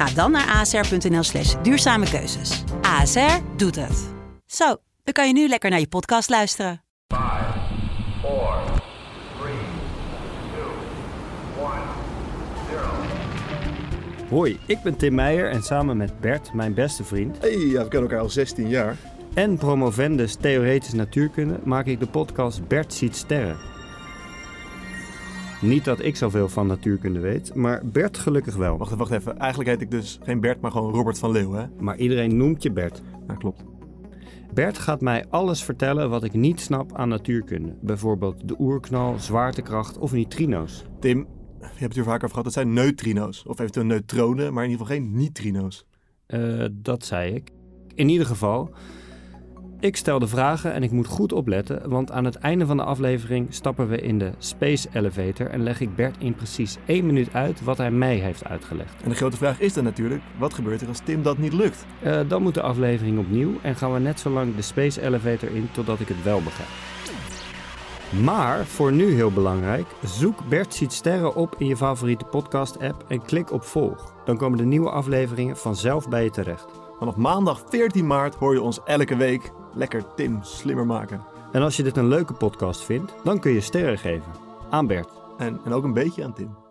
Ga dan naar asr.nl slash duurzame keuzes. ASR doet het. Zo, dan kan je nu lekker naar je podcast luisteren. Hoi, ik ben Tim Meijer en samen met Bert, mijn beste vriend, Hey, ja, we kennen elkaar al 16 jaar. en promovendus theoretische natuurkunde maak ik de podcast Bert ziet sterren. Niet dat ik zoveel van natuurkunde weet, maar Bert gelukkig wel. Wacht even, wacht even. Eigenlijk heet ik dus geen Bert, maar gewoon Robert van Leeuwen, hè? Maar iedereen noemt je Bert. Ja, klopt. Bert gaat mij alles vertellen wat ik niet snap aan natuurkunde. Bijvoorbeeld de oerknal, zwaartekracht of neutrino's. Tim, je hebt het hier vaker over gehad. Dat zijn neutrino's. Of eventueel neutronen, maar in ieder geval geen neutrino's. Eh, dat zei ik. In ieder geval, ik stel de vragen en ik moet goed opletten, want aan het einde van de aflevering stappen we in de Space Elevator en leg ik Bert in precies één minuut uit wat hij mij heeft uitgelegd. En de grote vraag is dan natuurlijk, wat gebeurt er als Tim dat niet lukt? Eh, dan moet de aflevering opnieuw en gaan we net zo lang de Space Elevator in totdat ik het wel begrijp. Maar voor nu heel belangrijk, zoek Bert ziet sterren op in je favoriete podcast-app en klik op volg. Dan komen de nieuwe afleveringen vanzelf bij je terecht. Vanaf maandag 14 maart hoor je ons elke week lekker Tim slimmer maken. En als je dit een leuke podcast vindt, dan kun je sterren geven aan Bert. En, en ook een beetje aan Tim.